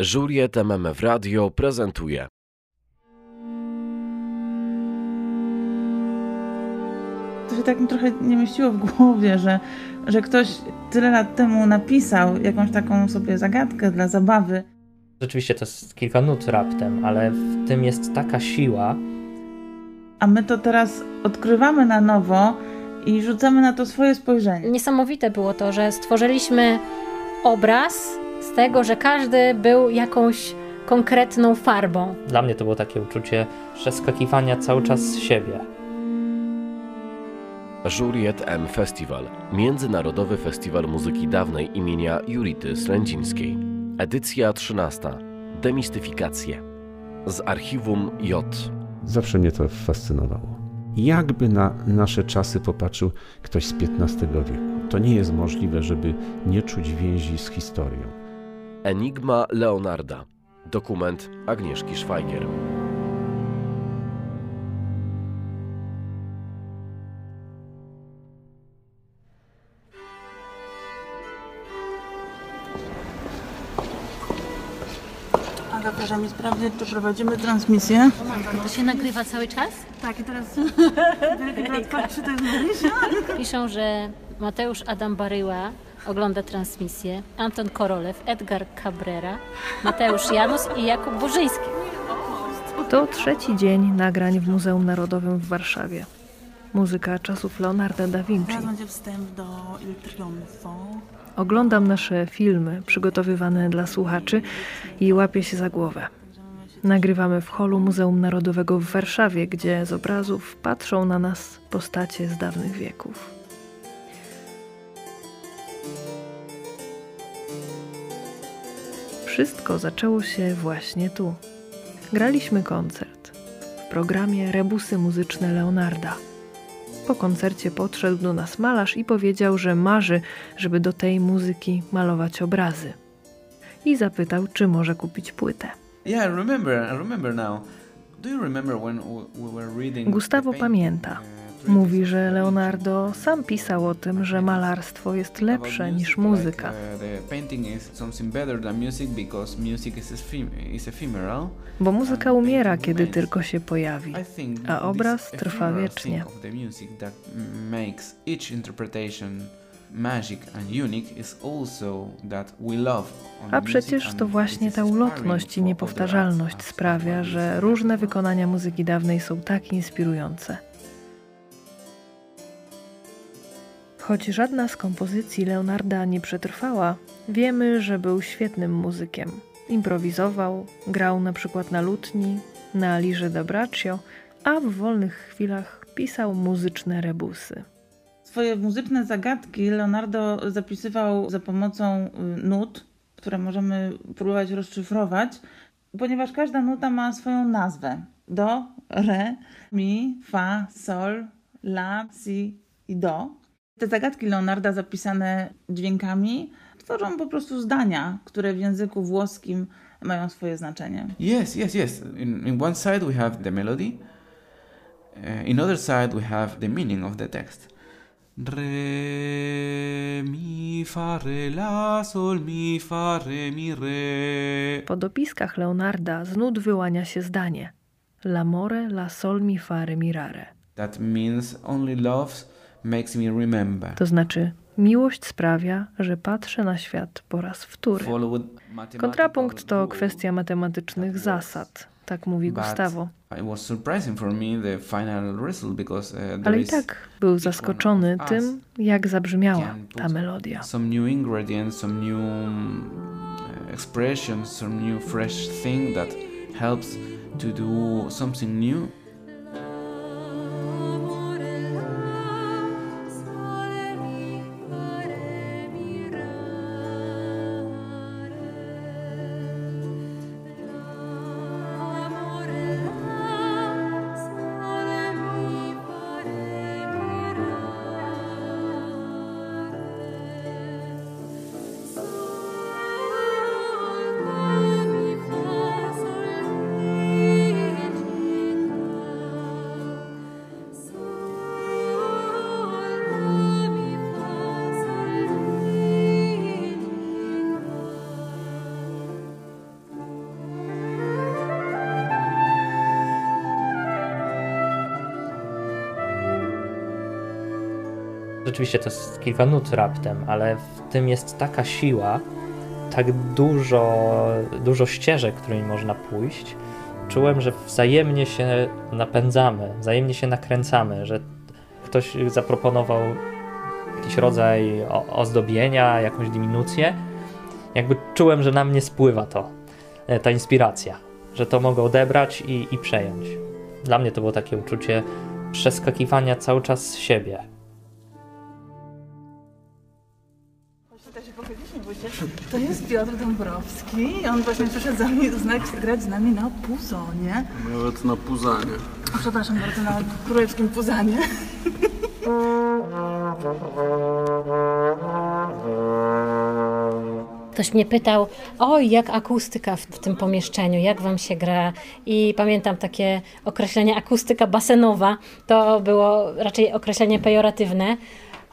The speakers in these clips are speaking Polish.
Juliet MMF Radio prezentuje. To się tak mi trochę nie mieściło w głowie, że, że ktoś tyle lat temu napisał jakąś taką sobie zagadkę dla zabawy. Rzeczywiście to jest kilka nut raptem, ale w tym jest taka siła. A my to teraz odkrywamy na nowo i rzucamy na to swoje spojrzenie. Niesamowite było to, że stworzyliśmy obraz z tego, że każdy był jakąś konkretną farbą. Dla mnie to było takie uczucie przeskakiwania cały czas z siebie. Juliet M Festival. Międzynarodowy Festiwal Muzyki Dawnej imienia Julity Slędzińskiej. Edycja 13. Demistyfikacje. Z archiwum J. Zawsze mnie to fascynowało. Jakby na nasze czasy popatrzył ktoś z XV wieku. To nie jest możliwe, żeby nie czuć więzi z historią. Enigma Leonarda. Dokument Agnieszki Szwajgier. Aga, proszę mi sprawdzić, czy prowadzimy transmisję. To się nagrywa cały czas? Tak, i teraz patrzy, to jest mówisz? Piszą, że Mateusz Adam Baryła ogląda transmisję, Anton Korolew, Edgar Cabrera, Mateusz Janus i Jakub Burzyński. To trzeci dzień nagrań w Muzeum Narodowym w Warszawie. Muzyka czasów Leonarda da Vinci. Teraz będzie wstęp do Il. Oglądam nasze filmy przygotowywane dla słuchaczy i łapię się za głowę. Nagrywamy w holu Muzeum Narodowego w Warszawie, gdzie z obrazów patrzą na nas postacie z dawnych wieków. Wszystko zaczęło się właśnie tu. Graliśmy koncert w programie Rebusy muzyczne Leonarda. Po koncercie podszedł do nas malarz i powiedział, że marzy, żeby do tej muzyki malować obrazy. I zapytał, czy może kupić płytę. Yeah, I remember. I remember now. Do you remember when we- we were reading Gustavo pamięta. Mówi, że Leonardo sam pisał o tym, że malarstwo jest lepsze niż muzyka. Bo muzyka umiera, kiedy tylko się pojawi. A obraz trwa wiecznie. A przecież to właśnie ta ulotność i niepowtarzalność sprawia, że różne wykonania muzyki dawnej są tak inspirujące. Choć żadna z kompozycji Leonarda nie przetrwała, wiemy, że był świetnym muzykiem. Improwizował, grał na przykład na lutni, na lirze da braccio, a w wolnych chwilach pisał muzyczne rebusy. Swoje muzyczne zagadki Leonardo zapisywał za pomocą y, nut, które możemy próbować rozszyfrować, ponieważ każda nuta ma swoją nazwę. Do, re, mi, fa, sol, la, si i do. Te zagadki Leonarda zapisane dźwiękami tworzą po prostu zdania, które w języku włoskim mają swoje znaczenie. Yes, yes, yes. In, in one side we have the melody. Uh, in other side we have the meaning of the text. Re mi fa re la sol mi fa re mi re. Po dopiskach Leonarda z nut wyłania się zdanie L'amore, la sol mi fare mirare. That means only love makes me remember. To znaczy, miłość sprawia, że patrzę na świat po raz wtóry. Kontrapunkt to kwestia matematycznych zasad, tak mówi Gustavo. Uh, Ale i tak był zaskoczony tym, jak zabrzmiała ta melodia. Some new ingredients, some new um, expressions, some new fresh thing that helps to do something new. Rzeczywiście to jest kilka nut raptem, ale w tym jest taka siła, tak dużo, dużo ścieżek, którymi można pójść. Czułem, że wzajemnie się napędzamy, wzajemnie się nakręcamy, że ktoś zaproponował jakiś rodzaj ozdobienia, jakąś diminucję. Jakby czułem, że na mnie spływa to, e, ta inspiracja, że to mogę odebrać i, i przejąć. Dla mnie to było takie uczucie przeskakiwania cały czas siebie. To jest Piotr Dąbrowski. On właśnie przyszedł za mnie uznać grać z nami na puzonie. Nawet na puzanie. Przepraszam bardzo, na królewskim puzanie. Ktoś mnie pytał, oj, jak akustyka w, w, tym pomieszczeniu, jak wam się gra? I pamiętam takie określenie akustyka basenowa, to było raczej określenie pejoratywne.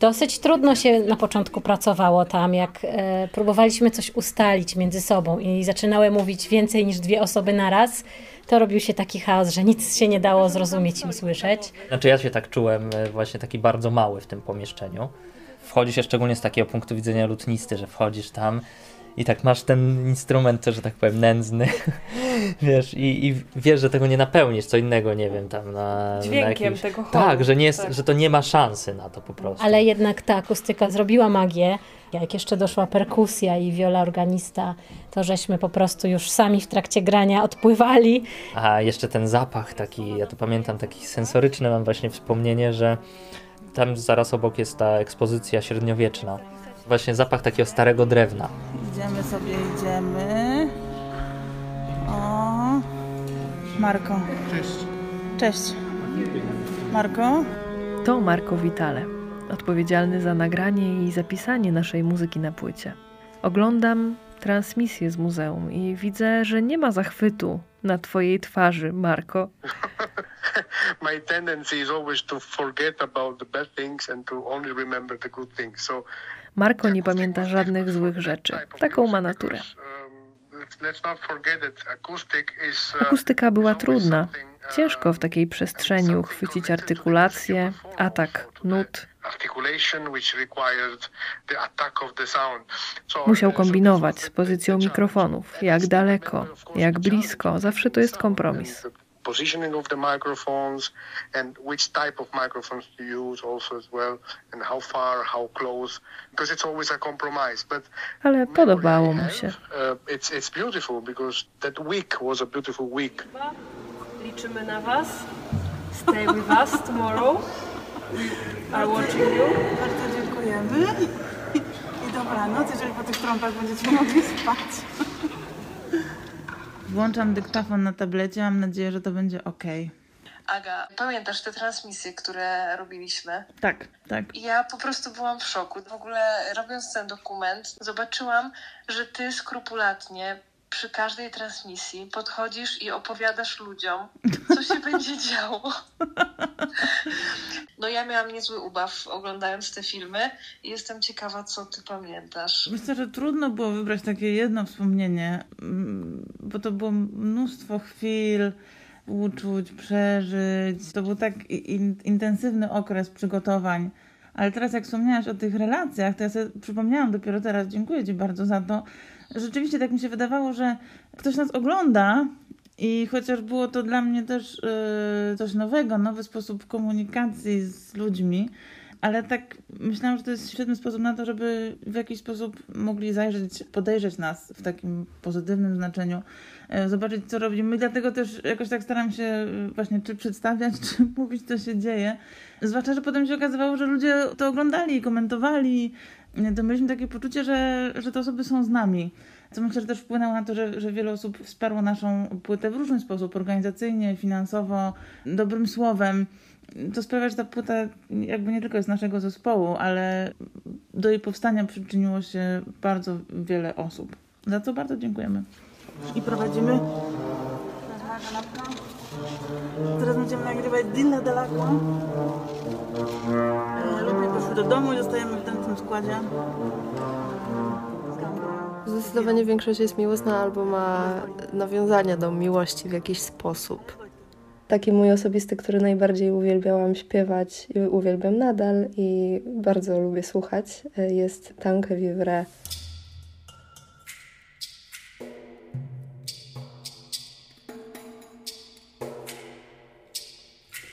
Dosyć trudno się na początku pracowało tam, jak e, próbowaliśmy coś ustalić między sobą i zaczynały mówić więcej niż dwie osoby na raz, to robił się taki chaos, że nic się nie dało zrozumieć i usłyszeć. Znaczy ja się tak czułem e, właśnie taki bardzo mały w tym pomieszczeniu. Wchodzisz się szczególnie z takiego punktu widzenia lutnisty, że wchodzisz tam i tak masz ten instrument, że tak powiem, nędzny, wiesz, i, i wiesz, że tego nie napełnisz, co innego, nie wiem, tam na... Dźwiękiem na jakimś... tego choru, Tak, że, nie jest, tak. że to nie ma szansy na to po prostu. Ale jednak ta akustyka zrobiła magię. Jak jeszcze doszła perkusja i wiola organista, to żeśmy po prostu już sami w trakcie grania odpływali. A jeszcze ten zapach taki, ja to pamiętam, taki sensoryczny mam właśnie wspomnienie, że tam zaraz obok jest ta ekspozycja średniowieczna. Właśnie zapach takiego starego drewna. Idziemy sobie, idziemy. O, Marko. Cześć. Cześć. Marko? To Marko Vitale, odpowiedzialny za nagranie i zapisanie naszej muzyki na płycie. Oglądam transmisję z muzeum i widzę, że nie ma zachwytu na twojej twarzy, Marko. my tendency is always to forget about the bad things and to only remember the good things. So Marko nie pamięta żadnych złych rzeczy. Taką ma naturę. Akustyka była trudna. Ciężko w takiej przestrzeni uchwycić artykulację, atak nut. Musiał kombinować z pozycją mikrofonów, jak daleko, jak blisko, zawsze to jest kompromis. Positioning of the microphones and which type of microphones to use also as well and how far, how close because it's always a compromise but Ale podobało mu się. uh, it's it's beautiful because that week was a beautiful week Liczymy na Was. Stay with us tomorrow. We are watching you. Bardzo dziękujemy. I dobranoc, jeżeli po tych trąbach będziecie mogli spać. Włączam dyktafon na tablecie, mam nadzieję, że to będzie ok. Aga, pamiętasz te transmisje, które robiliśmy? Tak, tak. Ja po prostu byłam w szoku. W ogóle robiąc ten dokument, zobaczyłam, że ty skrupulatnie przy każdej transmisji podchodzisz i opowiadasz ludziom, co się będzie działo. No ja miałam niezły ubaw oglądając te filmy i jestem ciekawa, co ty pamiętasz. Myślę, że trudno było wybrać takie jedno wspomnienie, mm, bo to było mnóstwo chwil, uczuć, przeżyć. To był tak in, intensywny okres przygotowań. Ale teraz jak wspomniałaś o tych relacjach, to ja sobie przypomniałam dopiero teraz, dziękuję Ci bardzo za to. Rzeczywiście tak mi się wydawało, że ktoś nas ogląda i chociaż było to dla mnie też yy, coś nowego, nowy sposób komunikacji z ludźmi, ale tak myślałam, że to jest świetny sposób na to, żeby w jakiś sposób mogli zajrzeć, podejrzeć nas w takim pozytywnym znaczeniu, e, zobaczyć co robimy. I dlatego też jakoś tak staram się e, właśnie czy przedstawiać, czy mówić co się dzieje. Zwłaszcza, że potem się okazywało, że ludzie to oglądali, komentowali. To mieliśmy takie poczucie, że, że te osoby są z nami. Co myślę, że też wpłynęło na to, że, że wiele osób wsparło naszą płytę w różny sposób, organizacyjnie, finansowo, dobrym słowem to sprawia, że ta płyta jakby nie tylko jest naszego zespołu, ale do jej powstania przyczyniło się bardzo wiele osób. Za co bardzo dziękujemy. I prowadzimy. Teraz będziemy nagrywać Dilla Delacqua. Do domu i zostajemy w tym składzie. Zdecydowanie większość jest miłosna albo ma nawiązania do miłości w jakiś sposób. taki mój osobisty, który najbardziej uwielbiałam śpiewać i uwielbiam nadal i bardzo lubię słuchać, jest Tanque Vivre.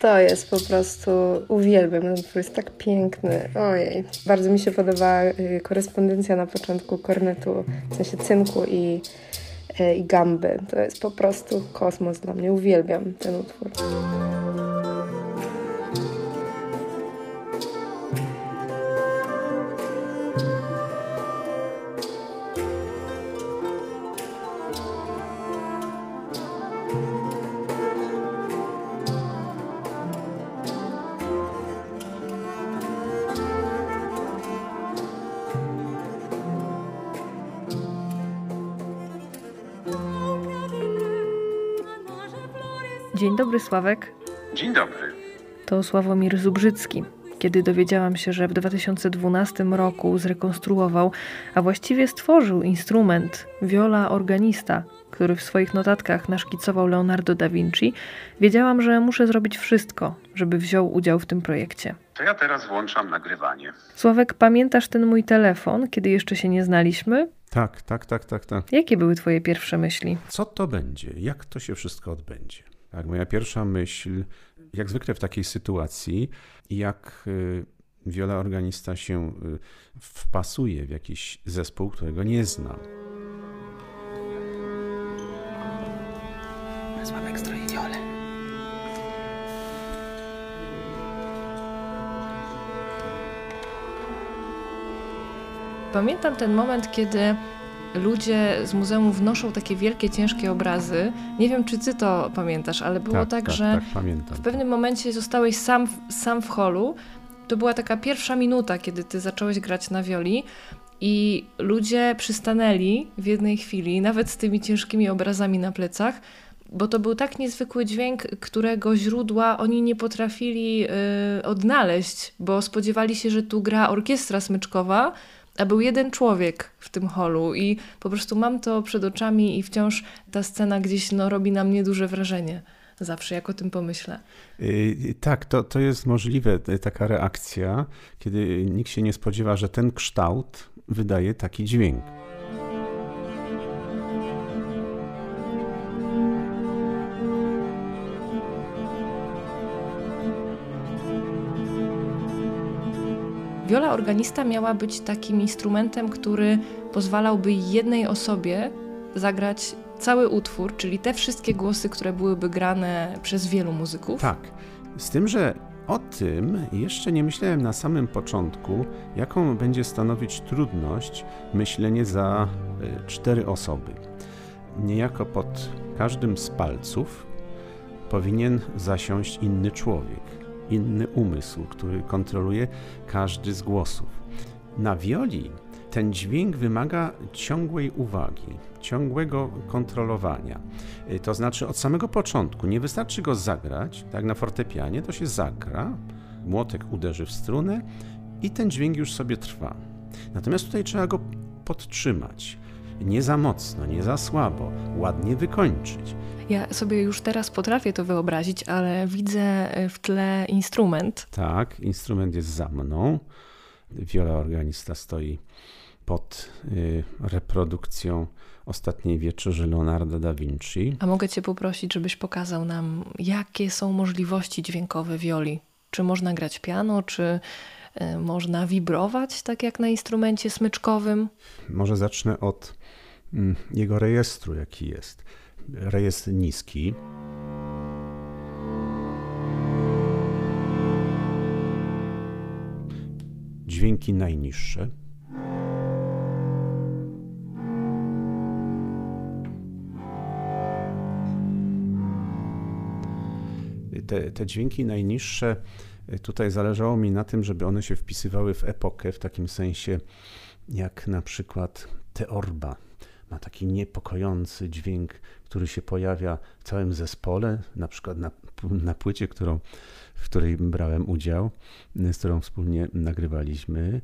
To jest po prostu, uwielbiam, ten utwór jest tak piękny, ojej. Bardzo mi się podoba y, korespondencja na początku kornetu, w sensie cynku i, y, i gamby. To jest po prostu kosmos dla mnie, uwielbiam ten utwór. Sławek. Dzień dobry. To Sławomir Zubrzycki. Kiedy dowiedziałam się, że w 2012 roku zrekonstruował, a właściwie stworzył instrument viola organista, który w swoich notatkach naszkicował Leonardo da Vinci, wiedziałam, że muszę zrobić wszystko, żeby wziął udział w tym projekcie. To ja teraz włączam nagrywanie. Sławek, pamiętasz ten mój telefon, kiedy jeszcze się nie znaliśmy? Tak, tak, tak, tak, tak. Jakie były twoje pierwsze myśli? Co to będzie? Jak to się wszystko odbędzie? Tak, moja pierwsza myśl, jak zwykle w takiej sytuacji, jak y, wiola organista się y, wpasuje w jakiś zespół, którego nie znam. Sławek stroi wiolę. Pamiętam ten moment, kiedy ludzie z muzeum wnoszą takie wielkie, ciężkie obrazy. Nie wiem, czy ty to pamiętasz, ale było tak, tak, tak że tak, w pewnym momencie zostałeś sam, sam w holu. To była taka pierwsza minuta, kiedy ty zacząłeś grać na wioli i ludzie przystanęli w jednej chwili, nawet z tymi ciężkimi obrazami na plecach, bo to był tak niezwykły dźwięk, którego źródła oni nie potrafili yy, odnaleźć, bo spodziewali się, że tu gra orkiestra smyczkowa, a był jeden człowiek w tym holu i po prostu mam to przed oczami i wciąż ta scena gdzieś no, robi na mnie duże wrażenie. Zawsze jak o tym pomyślę. Yy, tak, to, to jest możliwe, taka reakcja, kiedy nikt się nie spodziewa, że ten kształt wydaje taki dźwięk. Wiola organista miała być takim instrumentem, który pozwalałby jednej osobie zagrać cały utwór, czyli te wszystkie głosy, które byłyby grane przez wielu muzyków. Tak. Z tym, że o tym jeszcze nie myślałem na samym początku, jaką będzie stanowić trudność myślenie za y, cztery osoby. Niejako pod każdym z palców powinien zasiąść inny człowiek, inny umysł, który kontroluje każdy z głosów. Na wioli ten dźwięk wymaga ciągłej uwagi, ciągłego kontrolowania. Y, to znaczy od samego początku nie wystarczy go zagrać, tak na fortepianie to się zagra, młotek uderzy w strunę i ten dźwięk już sobie trwa. Natomiast tutaj trzeba go podtrzymać. Nie za mocno, nie za słabo, ładnie wykończyć. Ja sobie już teraz potrafię to wyobrazić, ale widzę w tle instrument. Tak, instrument jest za mną. Wiola organista stoi pod y, reprodukcją ostatniej wieczerzy Leonardo da Vinci. A mogę Cię poprosić, żebyś pokazał nam, jakie są możliwości dźwiękowe wioli? Czy można grać piano, czy y, można wibrować, tak jak na instrumencie smyczkowym? Może zacznę od jego rejestru, jaki jest. Rejestr niski. Dźwięki najniższe. te, te dźwięki najniższe, y, tutaj zależało mi na tym, żeby one się wpisywały w epokę, w takim sensie jak na przykład teorba. Ma taki niepokojący dźwięk, który się pojawia w całym zespole, na przykład na, na płycie, którą, w której brałem udział, z którą wspólnie nagrywaliśmy.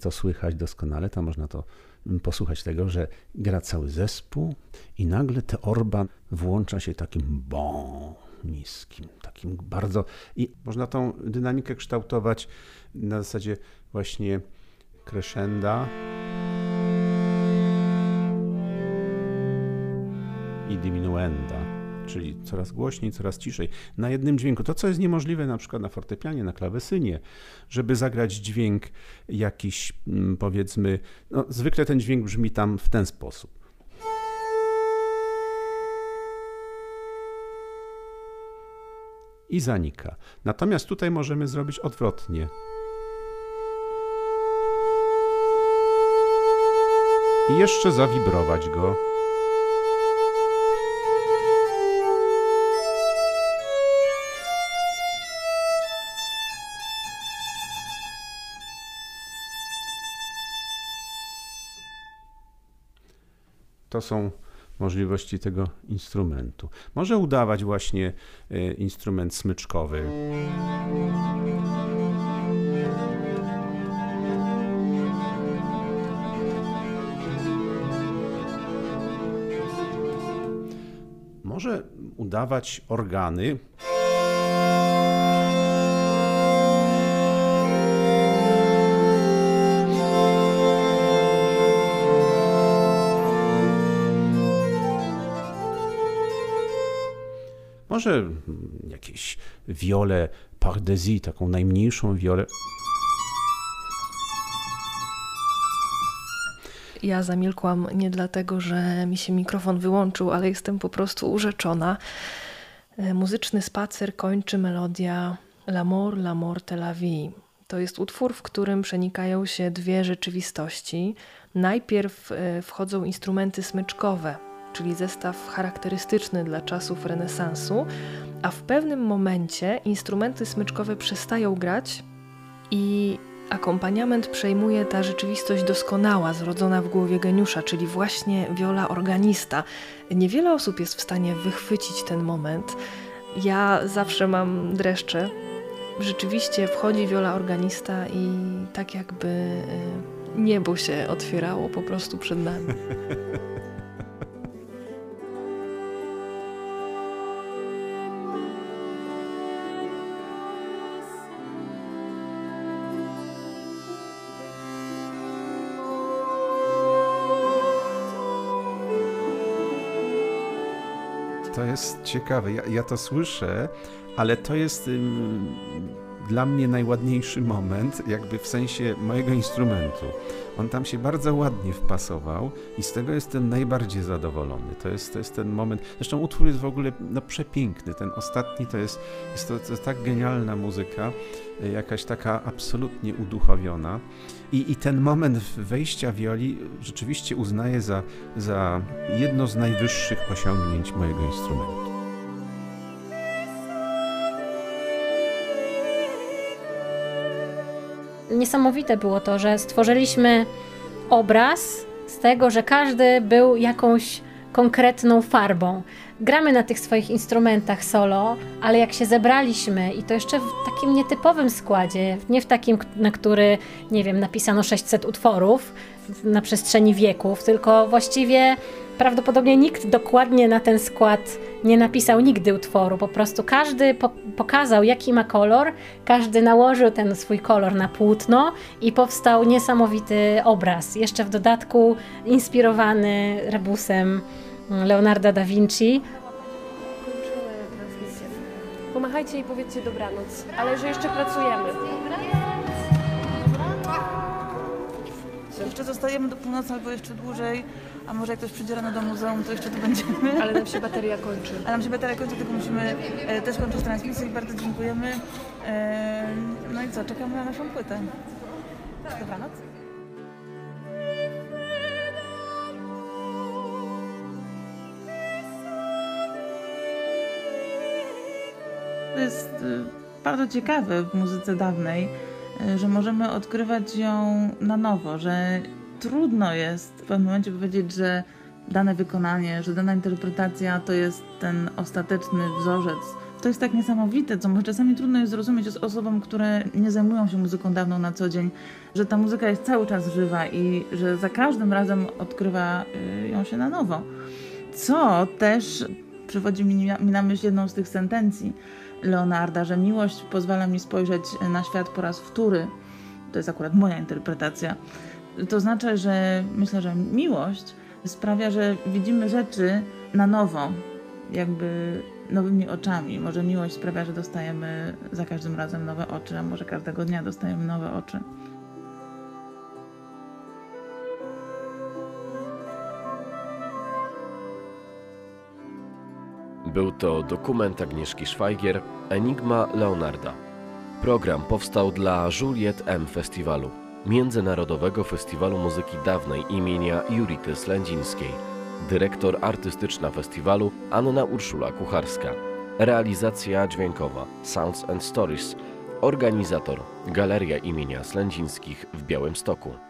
To słychać doskonale, tam można to posłuchać tego, że gra cały zespół i nagle teorba włącza się takim bom niskim, takim bardzo. I można tą dynamikę kształtować na zasadzie właśnie crescenda czyli coraz głośniej, coraz ciszej, na jednym dźwięku. To, co jest niemożliwe na przykład na fortepianie, na klawesynie, żeby zagrać dźwięk jakiś, mm, powiedzmy, no, zwykle ten dźwięk brzmi tam w ten sposób. I zanika. Natomiast tutaj możemy zrobić odwrotnie. I jeszcze zawibrować go. To są możliwości tego instrumentu. Może udawać właśnie e, instrument smyczkowy. Może udawać organy. Może jakieś wiole pardesi, taką najmniejszą wiolę. Ja zamilkłam nie dlatego, że mi się mikrofon wyłączył, ale jestem po prostu urzeczona. E, muzyczny spacer kończy melodia L'amour, l'amour de la vie. To jest utwór, w którym przenikają się dwie rzeczywistości. Najpierw e, wchodzą instrumenty smyczkowe, czyli zestaw charakterystyczny dla czasów renesansu, a w pewnym momencie instrumenty smyczkowe przestają grać i akompaniament przejmuje ta rzeczywistość doskonała, zrodzona w głowie geniusza, czyli właśnie wiola organista. Niewiele osób jest w stanie wychwycić ten moment. Ja zawsze mam dreszcze. Rzeczywiście wchodzi wiola organista i tak jakby y, niebo się otwierało po prostu przed nami. To jest ciekawe. Ja, ja to słyszę, ale to jest dla mnie najładniejszy moment, jakby w sensie mojego instrumentu. On tam się bardzo ładnie wpasował i z tego jestem najbardziej zadowolony. To jest, to jest ten moment. Zresztą utwór jest w ogóle no, przepiękny. Ten ostatni to jest, jest to, to jest tak genialna muzyka, jakaś taka absolutnie uduchowiona. I, I ten moment wejścia wioli rzeczywiście uznaję za, za jedno z najwyższych osiągnięć mojego instrumentu. Niesamowite było to, że stworzyliśmy obraz z tego, że każdy był jakąś konkretną farbą. Gramy na tych swoich instrumentach solo, ale jak się zebraliśmy i to jeszcze w takim nietypowym składzie, nie w takim, na który, nie wiem, napisano 600 utworów na przestrzeni wieków, tylko właściwie prawdopodobnie nikt dokładnie na ten skład nie napisał nigdy utworu. Po prostu każdy po pokazał, jaki ma kolor, każdy nałożył ten swój kolor na płótno i powstał niesamowity obraz. Jeszcze w dodatku inspirowany rebusem Leonarda da Vinci. Pomachajcie i powiedzcie dobranoc, ale że jeszcze pracujemy. Jeszcze zostajemy do północy albo jeszcze dłużej, a może jak ktoś przyjdzie rano do muzeum, to jeszcze tu będziemy. Ale nam się bateria kończy. Ale nam się bateria kończy, tylko musimy e, też kończyć transmisję i bardzo dziękujemy. E, no i co, czekamy na naszą płytę. Dobranoc. To jest y, bardzo ciekawe w muzyce dawnej, że możemy odkrywać ją na nowo, że trudno jest w pewnym momencie powiedzieć, że dane wykonanie, że dana interpretacja to jest ten ostateczny wzorzec. To jest tak niesamowite, co może czasami trudno jest zrozumieć z osobom, które nie zajmują się muzyką dawną na co dzień, że ta muzyka jest cały czas żywa i że za każdym razem odkrywa y, ją się na nowo. Co też przywodzi mi na myśl jedną z tych sentencji Leonarda, że miłość pozwala mi spojrzeć na świat po raz wtóry. To jest akurat moja interpretacja. To znaczy, że myślę, że miłość sprawia, że widzimy rzeczy na nowo, jakby nowymi oczami. Może miłość sprawia, że dostajemy za każdym razem nowe oczy, a może każdego dnia dostajemy nowe oczy. Był to dokument Agnieszki Szwajgier Enigma Leonarda. Program powstał dla Juliet M Festiwalu, Międzynarodowego Festiwalu Muzyki Dawnej imienia Jurity Slędzińskiej. Dyrektor artystyczna festiwalu Anna Urszula Kucharska. Realizacja dźwiękowa Sounds and Stories. Organizator Galeria imienia Slędzińskich w Białymstoku.